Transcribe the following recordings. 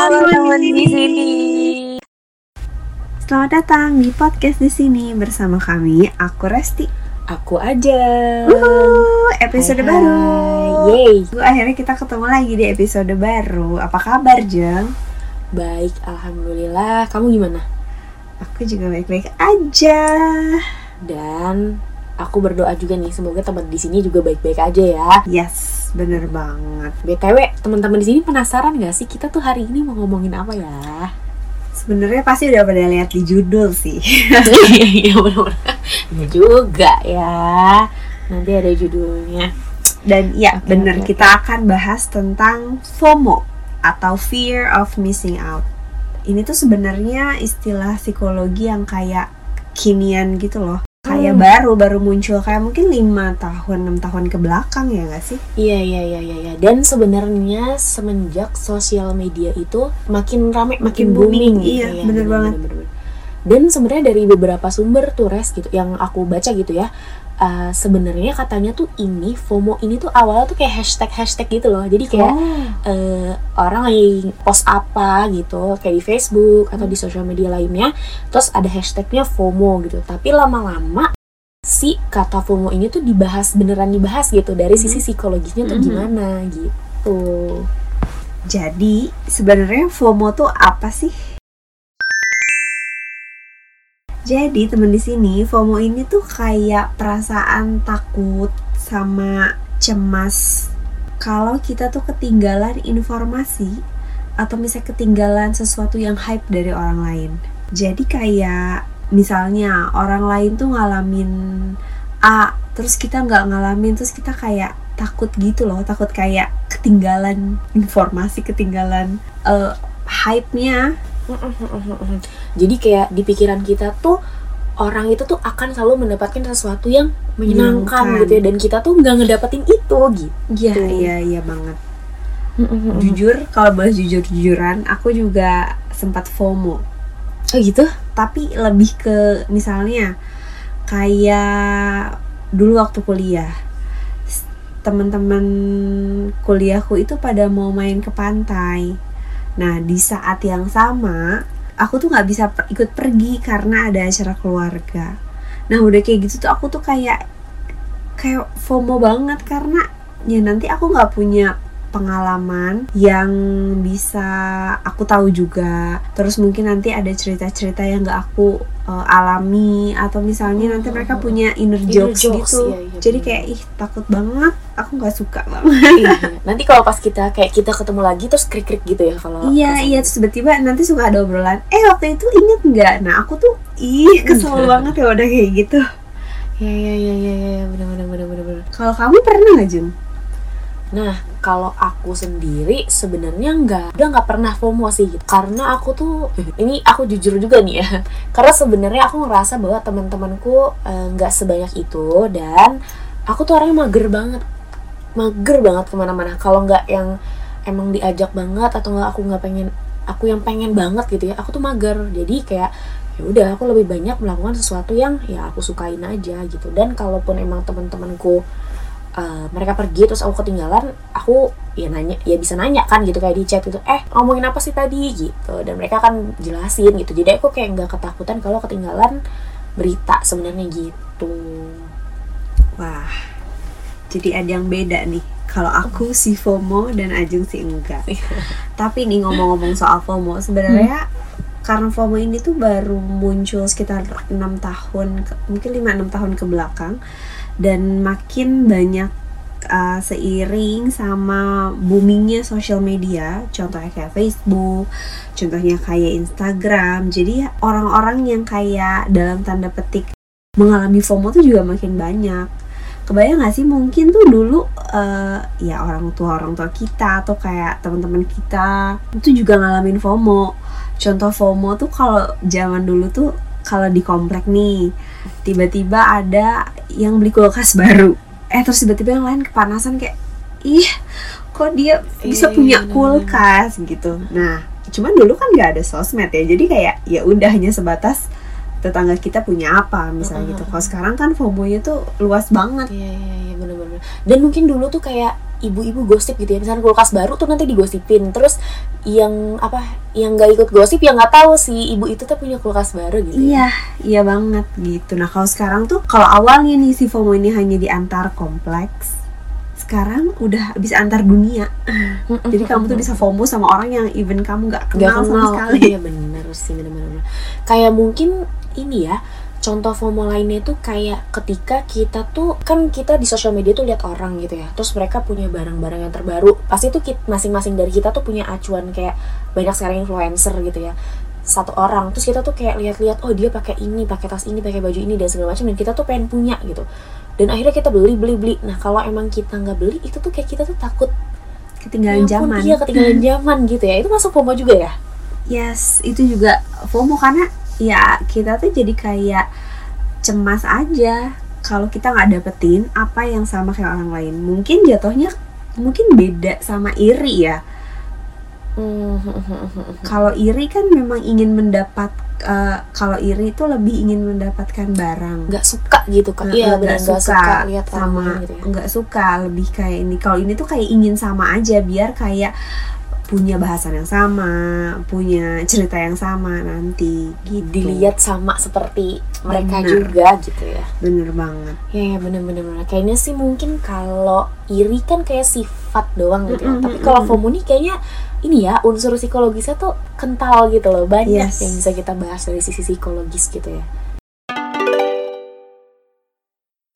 teman-teman di sini. Selamat datang di podcast di sini bersama kami. Aku Resti. Aku aja. Wuhu, episode Hai, baru. Yeay. Akhirnya kita ketemu lagi di episode baru. Apa kabar, Jeng? Baik, alhamdulillah. Kamu gimana? Aku juga baik-baik aja. Dan aku berdoa juga nih semoga teman di sini juga baik-baik aja ya. Yes, bener banget. BTW, teman-teman di sini penasaran gak sih kita tuh hari ini mau ngomongin apa ya? Sebenarnya pasti udah pada lihat di judul sih. Iya benar-benar. Ya juga ya. Nanti ada judulnya. Dan ya, Oke, bener oke, kita akan bahas tentang FOMO atau fear of missing out. Ini tuh sebenarnya istilah psikologi yang kayak kinian gitu loh. Kayak Hmm. baru baru muncul kayak mungkin lima tahun enam tahun ke belakang ya gak sih? Iya iya iya iya. iya. Dan sebenarnya semenjak sosial media itu makin rame, makin, Makin booming, booming. gitu iya, bener banget. bener. Dan sebenarnya dari beberapa sumber tuh res gitu, yang aku baca gitu ya, uh, sebenarnya katanya tuh ini FOMO ini tuh awalnya tuh kayak hashtag hashtag gitu loh. Jadi kayak Oh. eh, orang lagi post apa gitu kayak di Facebook atau di sosial media lainnya terus ada hashtagnya FOMO gitu tapi lama-lama si kata FOMO ini tuh dibahas beneran dibahas gitu dari sisi psikologisnya tuh Mhm. gimana gitu Jadi sebenarnya FOMO tuh apa sih? Jadi teman di sini FOMO ini tuh kayak perasaan takut sama cemas kalau kita tuh ketinggalan informasi atau misalnya ketinggalan sesuatu yang hype dari orang lain. Jadi kayak misalnya orang lain tuh ngalamin A, terus kita nggak ngalamin, terus kita kayak takut gitu loh, takut kayak ketinggalan informasi, ketinggalan eh, hype-nya. Jadi kayak di pikiran kita tuh orang itu tuh akan selalu mendapatkan sesuatu yang menyenangkan Menyenangkan. gitu ya dan kita tuh nggak ngedapetin itu gitu Iya, iya, iya banget. Jujur, kalau boleh jujur-jujuran, aku juga sempat FOMO. oh gitu Tapi lebih ke misalnya kayak dulu waktu kuliah. Teman-teman kuliahku itu pada mau main ke pantai. Nah, di saat yang sama, aku tuh nggak bisa per- ikut pergi karena ada acara keluarga. Nah, udah kayak gitu tuh aku tuh kayak kayak FOMO banget karena ya nanti aku nggak punya pengalaman yang bisa aku tahu juga. Terus mungkin nanti ada cerita-cerita yang nggak aku uh, alami atau misalnya nanti mereka punya inner Inner jokes, jokes, gitu. iya, iya, jadi kayak ih takut banget aku nggak suka banget. Iya. nanti kalau pas kita kayak kita ketemu lagi terus krik krik gitu ya kalau iya pas- iya terus tiba-tiba nanti suka ada obrolan eh waktu itu inget nggak? Nah aku tuh ih kesel banget ya udah kayak gitu. Iya iya iya iya iya benar benar benar benar kalau kamu pernah nggak Jung Nah kalau aku sendiri sebenarnya nggak udah nggak pernah FOMO sih. Karena aku tuh ini aku jujur juga nih ya. Karena sebenarnya aku ngerasa bahwa teman-temanku eh, nggak sebanyak itu dan aku tuh orangnya mager banget. Mager banget ke mana-mana. Kalau nggak yang emang diajak banget atau nggak aku nggak pengen aku yang pengen banget gitu ya aku tuh mager. Jadi kayak ya udah aku lebih banyak melakukan sesuatu yang ya aku sukain aja gitu. Dan kalaupun emang teman-temanku uh, mereka pergi terus aku ketinggalan aku ya nanya ya bisa nanya kan gitu kayak di chat gitu eh ngomongin apa sih tadi? gitu. Dan mereka akan jelasin gitu. Jadi aku kayak nggak ketakutan kalau ketinggalan berita sebenarnya gitu. Wah, jadi ada yang beda nih. Kalau aku si FOMO dan Ajeng si enggak. Tapi nih ngomong-ngomong soal FOMO, sebenarnya karena FOMO ini tuh baru muncul sekitar enam tahun, ke- mungkin 5-6 tahun ke belakang, dan makin banyak uh, seiring sama boomingnya sosial media, contohnya kayak Facebook, contohnya kayak Instagram. Jadi orang-orang yang kayak dalam tanda petik mengalami FOMO tuh juga makin banyak kebayang gak sih mungkin tuh dulu eh, ya orang tua orang tua kita atau kayak teman-teman kita itu juga ngalamin FOMO contoh FOMO tuh kalau zaman dulu tuh kalau di komplek nih tiba-tiba ada yang beli kulkas baru eh terus tiba-tiba yang lain kepanasan kayak ih kok dia bisa Iya, punya iya, bener-bener. kulkas gitu nah cuman dulu kan nggak ada sosmed ya jadi kayak ya udah hanya sebatas tetangga kita punya apa misalnya gitu. Kalau sekarang kan FOMO-nya tuh luas banget. Iya iya iya benar-benar. Dan mungkin dulu tuh kayak ibu-ibu gosip gitu ya misalnya kulkas baru tuh nanti digosipin terus yang apa yang nggak ikut gosip yang nggak tahu si ibu itu tuh punya kulkas baru gitu ya. Iya, iya banget gitu. Nah kalau sekarang tuh, kalau awalnya nih si FOMO ini hanya di antar kompleks, sekarang udah bisa antar dunia. Jadi kamu tuh bisa FOMO sama orang yang even kamu nggak nggak kenal, sama kenal sekali. iya bener sih bener-bener kayak mungkin ini ya contoh FOMO lainnya tuh kayak ketika kita tuh kan kita di sosial media tuh lihat orang gitu ya terus mereka punya barang-barang yang terbaru pasti tuh masing-masing dari kita tuh punya acuan kayak banyak sekarang influencer gitu ya satu orang terus kita tuh kayak lihat-lihat oh dia pakai ini pakai tas ini pakai baju ini dan segala macam dan kita tuh pengen punya gitu dan akhirnya kita beli beli beli nah kalau emang kita nggak beli itu tuh kayak kita tuh takut Ketinggalan "Ya ampun, zaman. iya ketinggalan zaman gitu ya itu masuk FOMO juga ya Yes, itu juga FOMO karena ya kita tuh jadi kayak cemas aja kalau kita nggak dapetin apa yang sama kayak orang lain. Mungkin jatuhnya mungkin beda sama iri ya. Hmm, Kalau iri kan memang ingin mendapat eh, kalau iri itu lebih ingin mendapatkan barang. nggak suka gitu kan iya nggak suka lihat orang sama gitu ya nggak suka lebih kayak ini kalau ini tuh kayak ingin sama aja biar kayak punya bahasan yang sama punya cerita yang sama nanti gitu. Dilihat sama seperti mereka Benar. juga gitu ya. Bener banget. Ya ya benar benar benar kayaknya sih mungkin kalau iri kan kayak sifat doang gitu ya. Mm-mm, tapi kalau. FOMO nih kayaknya ini ya unsur psikologisnya tuh kental gitu loh. Banyak Yes. yang bisa kita bahas dari sisi psikologis gitu ya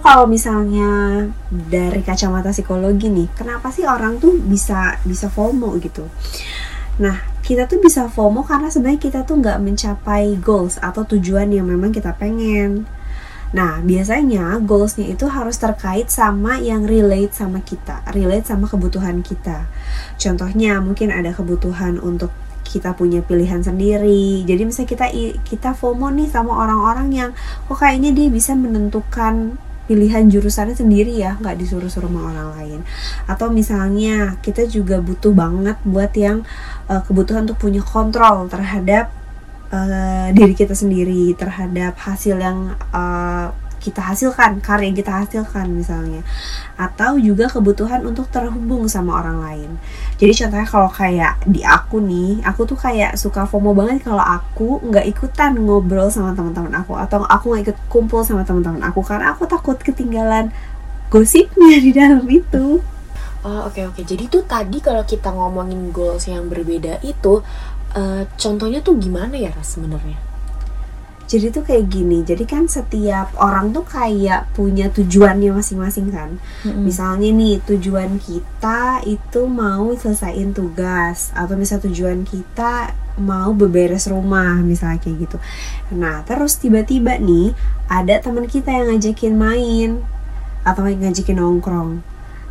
kalau misalnya dari kacamata psikologi nih kenapa sih orang tuh bisa bisa FOMO gitu nah kita tuh bisa FOMO karena sebenarnya kita tuh nggak mencapai goals atau tujuan yang memang kita pengen Nah, biasanya goalsnya itu harus terkait sama yang relate sama kita, relate sama kebutuhan kita. Contohnya, mungkin ada kebutuhan untuk kita punya pilihan sendiri. Jadi misalnya kita kita FOMO nih sama orang-orang yang kok kayaknya dia bisa menentukan pilihan jurusannya sendiri ya, nggak disuruh-suruh sama orang lain. Atau misalnya kita juga butuh banget buat yang eh, kebutuhan untuk punya kontrol terhadap eh, diri kita sendiri terhadap hasil yang eh, kita hasilkan karya yang kita hasilkan misalnya atau juga kebutuhan untuk terhubung sama orang lain jadi contohnya kalau kayak di aku nih aku tuh kayak suka FOMO banget kalau aku nggak ikutan ngobrol sama teman-teman aku atau aku nggak ikut kumpul sama teman-teman aku karena aku takut ketinggalan gosipnya di dalam itu Oh oke oke. Jadi tuh tadi kalau kita ngomongin goals yang berbeda itu eh, contohnya tuh gimana ya sebenarnya? Jadi tuh kayak gini jadi kan setiap orang tuh kayak punya tujuannya masing-masing kan Misalnya nih tujuan kita itu mau selesaiin tugas atau misal tujuan kita mau beberes rumah misalnya kayak gitu. Nah terus tiba-tiba nih ada teman kita yang ngajakin main atau yang ngajakin nongkrong.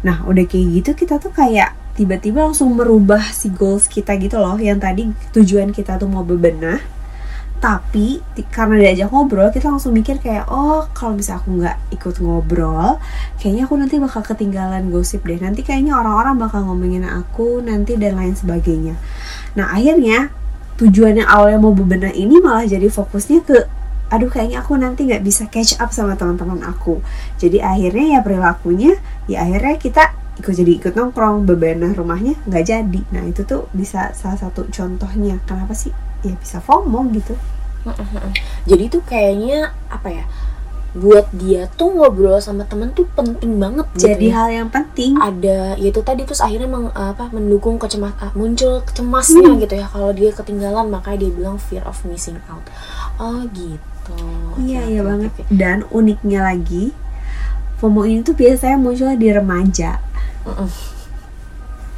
Nah udah kayak gitu kita tuh kayak tiba-tiba langsung merubah si goals kita gitu loh yang tadi tujuan kita tuh mau bebenah tapi ti- karena diajak ngobrol kita langsung mikir kayak oh kalau bisa aku nggak ikut ngobrol kayaknya aku nanti bakal ketinggalan gosip deh. Nanti kayaknya orang-orang bakal ngomongin aku nanti dan lain sebagainya. Nah akhirnya tujuan yang awalnya mau bebenah ini malah jadi fokusnya ke aduh kayaknya aku nanti nggak bisa catch up sama teman-teman aku. Jadi akhirnya ya perilakunya ya akhirnya kita ikut jadi ikut nongkrong bebenah rumahnya nggak jadi. Nah itu tuh bisa salah satu contohnya. Kenapa sih ya bisa FOMO gitu Jadi tuh kayaknya apa ya? Buat dia tuh ngobrol sama temen tuh penting banget gitu jadi ya. hal yang penting ada ya itu tadi terus akhirnya meng- apa mendukung kecemas ah, muncul cemasnya Hmm. gitu ya kalau dia ketinggalan makanya dia bilang fear of missing out oh gitu iya iya banget dan uniknya lagi FOMO ini tuh biasanya muncul di remaja.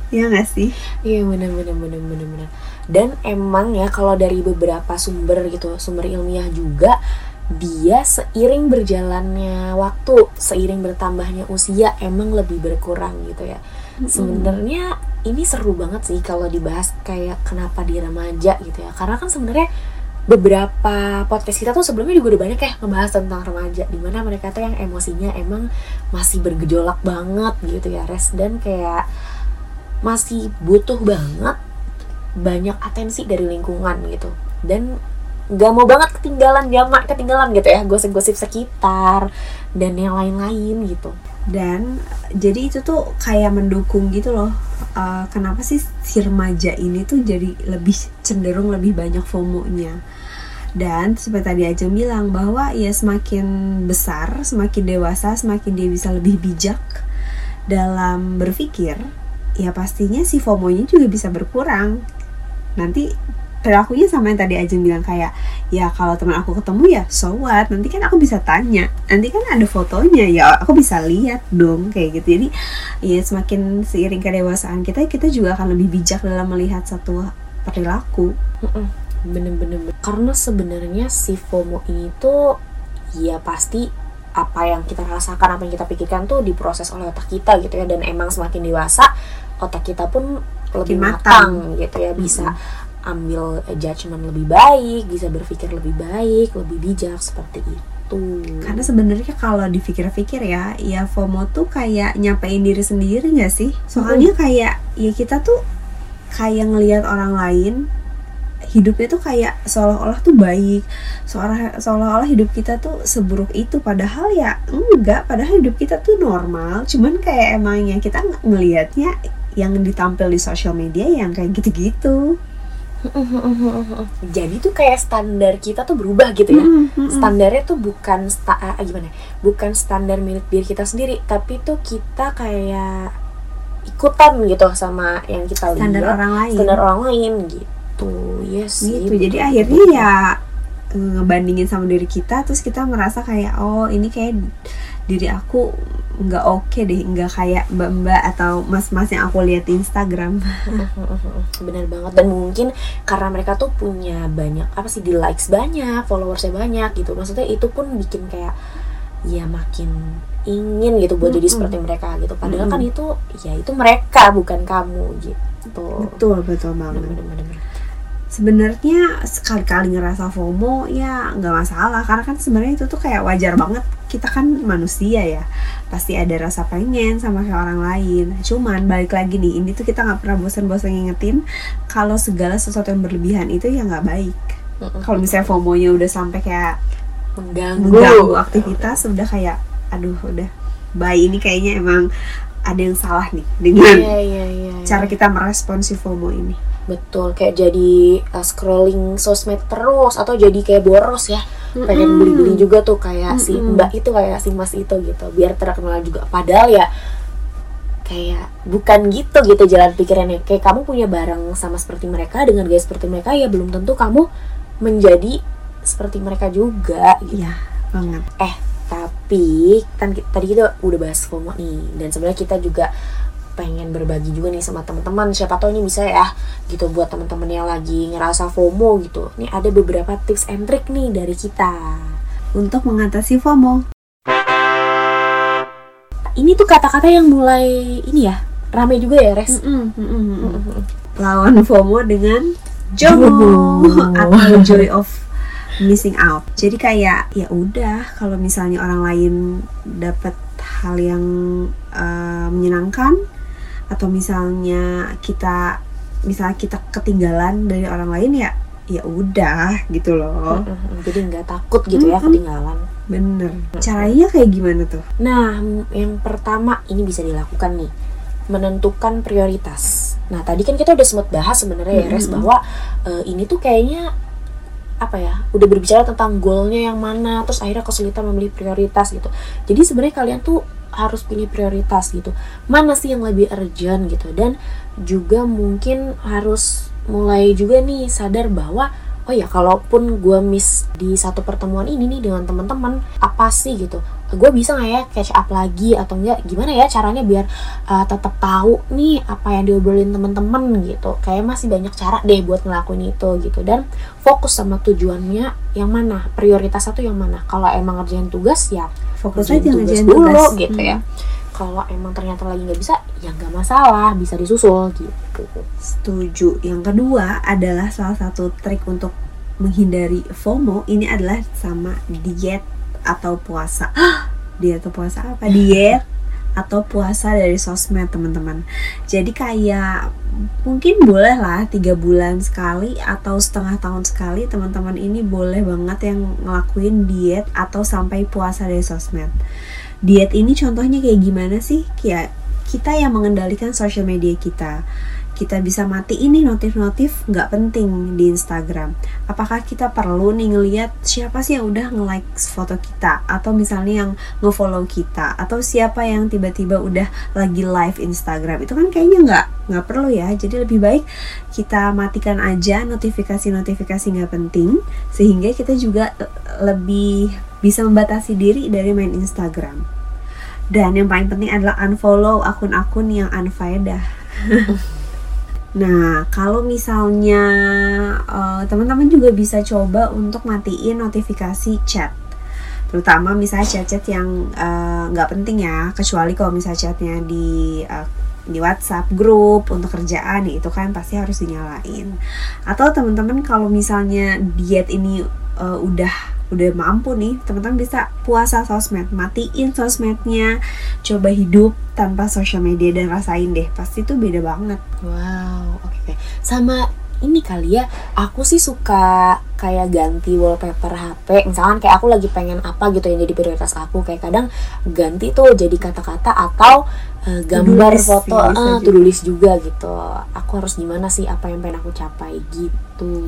Iya gak sih? Iya bener bener bener bener bener. Dan emang ya kalau dari beberapa sumber gitu, sumber ilmiah juga dia seiring berjalannya waktu, seiring bertambahnya usia emang lebih berkurang gitu ya. Sebenarnya ini seru banget sih kalau dibahas kayak kenapa di remaja gitu ya. Karena kan sebenarnya beberapa podcast kita tuh sebelumnya juga udah banyak ya ngebahas tentang remaja di mana mereka tuh yang emosinya emang masih bergejolak banget gitu ya res dan kayak masih butuh banget banyak atensi dari lingkungan gitu. Dan nggak mau banget ketinggalan jamak ketinggalan gitu ya gosip-gosip sekitar dan yang lain-lain gitu. Dan jadi itu tuh kayak mendukung gitu loh. Uh, kenapa sih si remaja ini tuh jadi lebih cenderung lebih banyak FOMO-nya? Dan seperti tadi aja bilang bahwa ya semakin besar semakin dewasa semakin dia bisa lebih bijak dalam berpikir ya pastinya si FOMO-nya juga bisa berkurang nanti perilakunya sama yang tadi Ajeng bilang kayak ya kalau teman aku ketemu ya so what? Nanti kan aku bisa tanya. Nanti kan ada fotonya ya aku bisa lihat dong kayak gitu. Jadi ya semakin seiring kedewasaan kita kita juga akan lebih bijak dalam melihat satu perilaku. Bener-bener karena sebenarnya si FOMO ini tuh ya pasti apa yang kita rasakan apa yang kita pikirkan tuh diproses oleh otak kita gitu ya. Dan emang semakin dewasa otak kita pun lebih matang, matang gitu ya bisa -hmm ambil judgement lebih baik, bisa berpikir lebih baik, lebih bijak seperti itu. Karena sebenarnya kalau dipikir-pikir ya, ya FOMO tuh kayak nyapain diri sendiri gak sih? Soalnya hmm. kayak ya kita tuh kayak ngelihat orang lain hidupnya tuh kayak seolah-olah tuh baik seolah seolah-olah hidup kita tuh seburuk itu padahal ya enggak padahal hidup kita tuh normal cuman kayak emangnya kita ngelihatnya yang ditampil di sosial media yang kayak gitu-gitu. Jadi tuh kayak standar kita tuh berubah gitu ya. Standarnya tuh bukan sta uh, gimana? Ya? bukan standar milik diri kita sendiri tapi tuh kita kayak ikutan gitu sama yang kita standar lihat orang lain. standar orang lain gitu. Yes gitu. jadi akhirnya ya ngebandingin sama diri kita terus kita merasa kayak oh ini kayak diri aku nggak oke okay deh nggak kayak mbak-mbak atau mas-mas yang aku lihat di Instagram. Benar banget. Dan mungkin karena mereka tuh punya banyak apa sih di likes banyak followersnya banyak gitu. Maksudnya itu pun bikin kayak ya makin ingin gitu buat jadi seperti mereka gitu. Padahal kan itu ya itu mereka bukan kamu gitu. Betul betul banget. Bener, bener, bener sebenarnya sekali-kali ngerasa FOMO ya nggak masalah. Karena kan sebenarnya itu tuh kayak wajar banget. Kita kan manusia ya. Pasti ada rasa pengen sama kayak orang lain. Cuman balik lagi nih ini tuh kita nggak pernah bosan-bosan ngingetin kalau segala sesuatu yang berlebihan itu ya nggak baik. Kalau misalnya FOMO-nya udah sampai kayak mengganggu, mengganggu aktivitas udah kayak aduh udah. Bayi ini kayaknya emang ada yang salah nih dengan yeah, yeah, yeah, yeah. cara kita merespon si FOMO ini betul kayak jadi uh, scrolling sosmed terus atau jadi kayak boros ya mm-hmm. pengen beli-beli juga tuh kayak mm-hmm. si mbak itu kayak si mas itu gitu biar terkenal juga padahal ya kayak bukan gitu gitu jalan pikirannya kayak kamu punya barang sama seperti mereka dengan gaya seperti mereka ya belum tentu kamu menjadi seperti mereka juga gitu. ya banget eh tapi kan tadi kita udah bahas FOMO nih dan sebenarnya kita juga pengen berbagi juga nih sama teman-teman. Siapa tahu ini bisa ya gitu buat teman-teman yang lagi ngerasa FOMO gitu. Nih ada beberapa tips and trick nih dari kita untuk mengatasi FOMO. Ini tuh kata-kata yang mulai ini ya rame juga ya res? Mm -mm, mm -mm. lawan FOMO dengan JOMO. Atau joy of missing out. Jadi kayak ya udah kalau misalnya orang lain dapat hal yang uh, menyenangkan atau misalnya kita misalnya kita ketinggalan dari orang lain ya ya udah gitu loh. Jadi nggak takut gitu ya ketinggalan. Bener. Caranya kayak gimana tuh? Nah yang pertama ini bisa dilakukan nih. Menentukan prioritas. Nah tadi kan kita udah sempat bahas sebenarnya ya res bahwa uh, ini tuh kayaknya apa ya udah berbicara tentang goalnya yang mana terus akhirnya kesulitan memilih prioritas gitu. Jadi sebenarnya kalian tuh harus pilih prioritas gitu. Mana sih yang lebih urgent gitu? Dan juga mungkin harus mulai juga nih sadar bahwa oh ya kalaupun gue miss di satu pertemuan ini nih dengan teman-teman apa sih gitu? Gue bisa nggak ya catch up lagi atau enggak gimana ya caranya biar uh, tetap tahu nih apa yang diobrolin teman-teman gitu? Kayak masih banyak cara deh buat ngelakuin itu gitu. Dan fokus sama tujuannya yang mana? Prioritas satu yang mana? Kalau emang ngerjain tugas ya fokus aja ngerjain dulu tugas. gitu hmm. ya. Kalau emang ternyata lagi nggak bisa ya nggak masalah bisa disusul gitu. Setuju. Yang kedua adalah salah satu trik untuk menghindari FOMO ini adalah sama diet atau puasa. Diet atau puasa apa? Diet atau puasa dari sosmed teman-teman. Jadi kayak mungkin boleh lah tiga bulan sekali atau setengah tahun sekali teman-teman ini boleh banget yang ngelakuin diet atau sampai puasa dari sosmed. Diet ini contohnya kayak gimana sih? Kayak kita yang mengendalikan social media kita kita bisa mati ini notif-notif nggak penting di Instagram. Apakah kita perlu nih ngeliat siapa sih yang udah nge-like foto kita atau misalnya yang nge-follow kita atau siapa yang tiba-tiba udah lagi live Instagram itu kan kayaknya nggak nggak perlu ya. Jadi lebih baik kita matikan aja notifikasi-notifikasi nggak penting sehingga kita juga lebih bisa membatasi diri dari main Instagram. Dan yang paling penting adalah unfollow akun-akun yang unfaedah. Nah, kalau misalnya uh, teman-teman juga bisa coba untuk matiin notifikasi chat, terutama misalnya chat-chat yang eh, nggak uh, penting ya, kecuali kalau misalnya chatnya di uh, di WhatsApp grup untuk kerjaan itu kan pasti harus dinyalain. Atau teman-teman kalau misalnya diet ini uh, udah udah mampu nih teman-teman bisa puasa sosmed matiin sosmednya coba hidup tanpa sosial media dan rasain deh pasti tuh beda banget. Wow oke okay. sama ini kali ya aku sih suka kayak ganti wallpaper HP misalkan kayak aku lagi pengen apa gitu yang jadi prioritas aku kayak kadang ganti tuh jadi kata-kata atau uh, gambar tulis, foto uh, tulis juga gitu. Aku harus gimana sih apa yang pengen aku capai gitu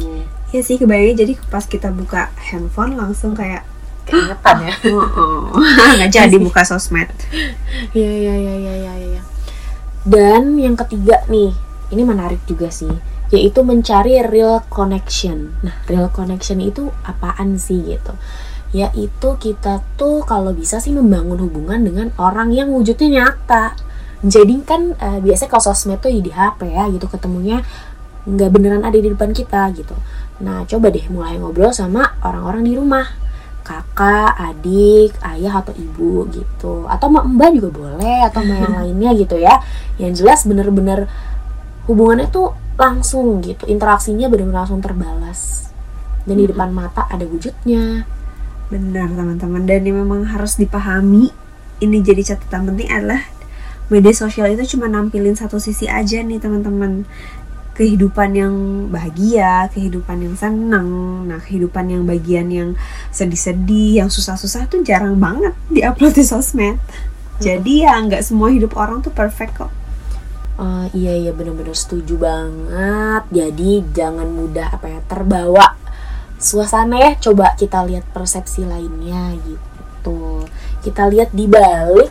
ya sih kebayang jadi pas kita buka handphone langsung kayak keingetan ya nggak jadi buka sosmed ya ya ya ya ya ya dan yang ketiga nih ini menarik juga sih yaitu mencari real connection. Nah, real connection itu apaan sih gitu? Yaitu kita tuh kalau bisa sih membangun hubungan dengan orang yang wujudnya nyata. Jadi kan uh, biasanya kalau sosmed tuh di HP ya gitu ketemunya nggak beneran ada di depan kita gitu. Nah, coba deh mulai ngobrol sama orang-orang di rumah. Kakak, adik, ayah atau ibu gitu. Atau mbak juga boleh atau mbak yang lainnya gitu ya. Yang jelas bener-bener hubungannya tuh langsung gitu interaksinya benar-benar langsung terbalas dan di depan mata ada wujudnya benar teman-teman dan ini memang harus dipahami ini jadi catatan penting adalah media sosial itu cuma nampilin satu sisi aja nih teman-teman kehidupan yang bahagia, kehidupan yang senang, nah kehidupan yang bagian yang sedih-sedih, yang susah-susah tuh jarang banget diupload di sosmed. Jadi ya nggak semua hidup orang tuh perfect kok. Uh, iya iya benar-benar setuju banget. Jadi jangan mudah apa ya terbawa suasana ya. Coba kita lihat persepsi lainnya gitu. Kita lihat di balik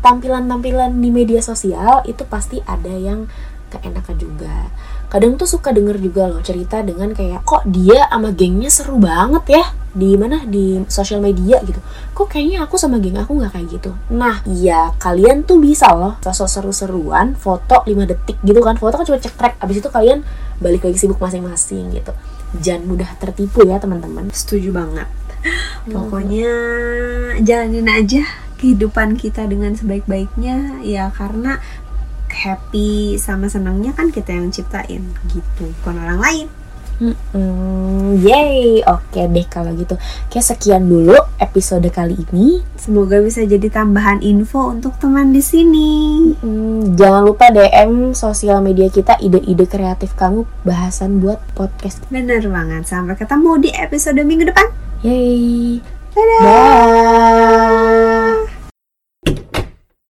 tampilan-tampilan di media sosial itu pasti ada yang keenakan juga kadang tuh suka denger juga loh cerita dengan kayak kok dia sama gengnya seru banget ya? Di mana? Di sosial media gitu. Kok kayaknya aku sama geng aku nggak kayak gitu? Nah iya kalian tuh bisa loh sosok seru-seruan foto 5 detik gitu kan. Foto kan cuma cekrek abis itu kalian balik lagi sibuk masing-masing gitu. Jangan mudah tertipu ya teman-teman. Setuju banget. Pokoknya jalanin aja kehidupan kita dengan sebaik-baiknya ya karena happy sama senangnya kan kita yang ciptain gitu bukan orang lain Mm-mm, yay, oke deh kalau gitu. Oke sekian dulu episode kali ini. Semoga bisa jadi tambahan info untuk teman di sini. Mm, jangan lupa DM sosial media kita ide-ide kreatif kamu bahasan buat podcast. Bener banget. Sampai ketemu di episode minggu depan. Yay. Dadah. Bye.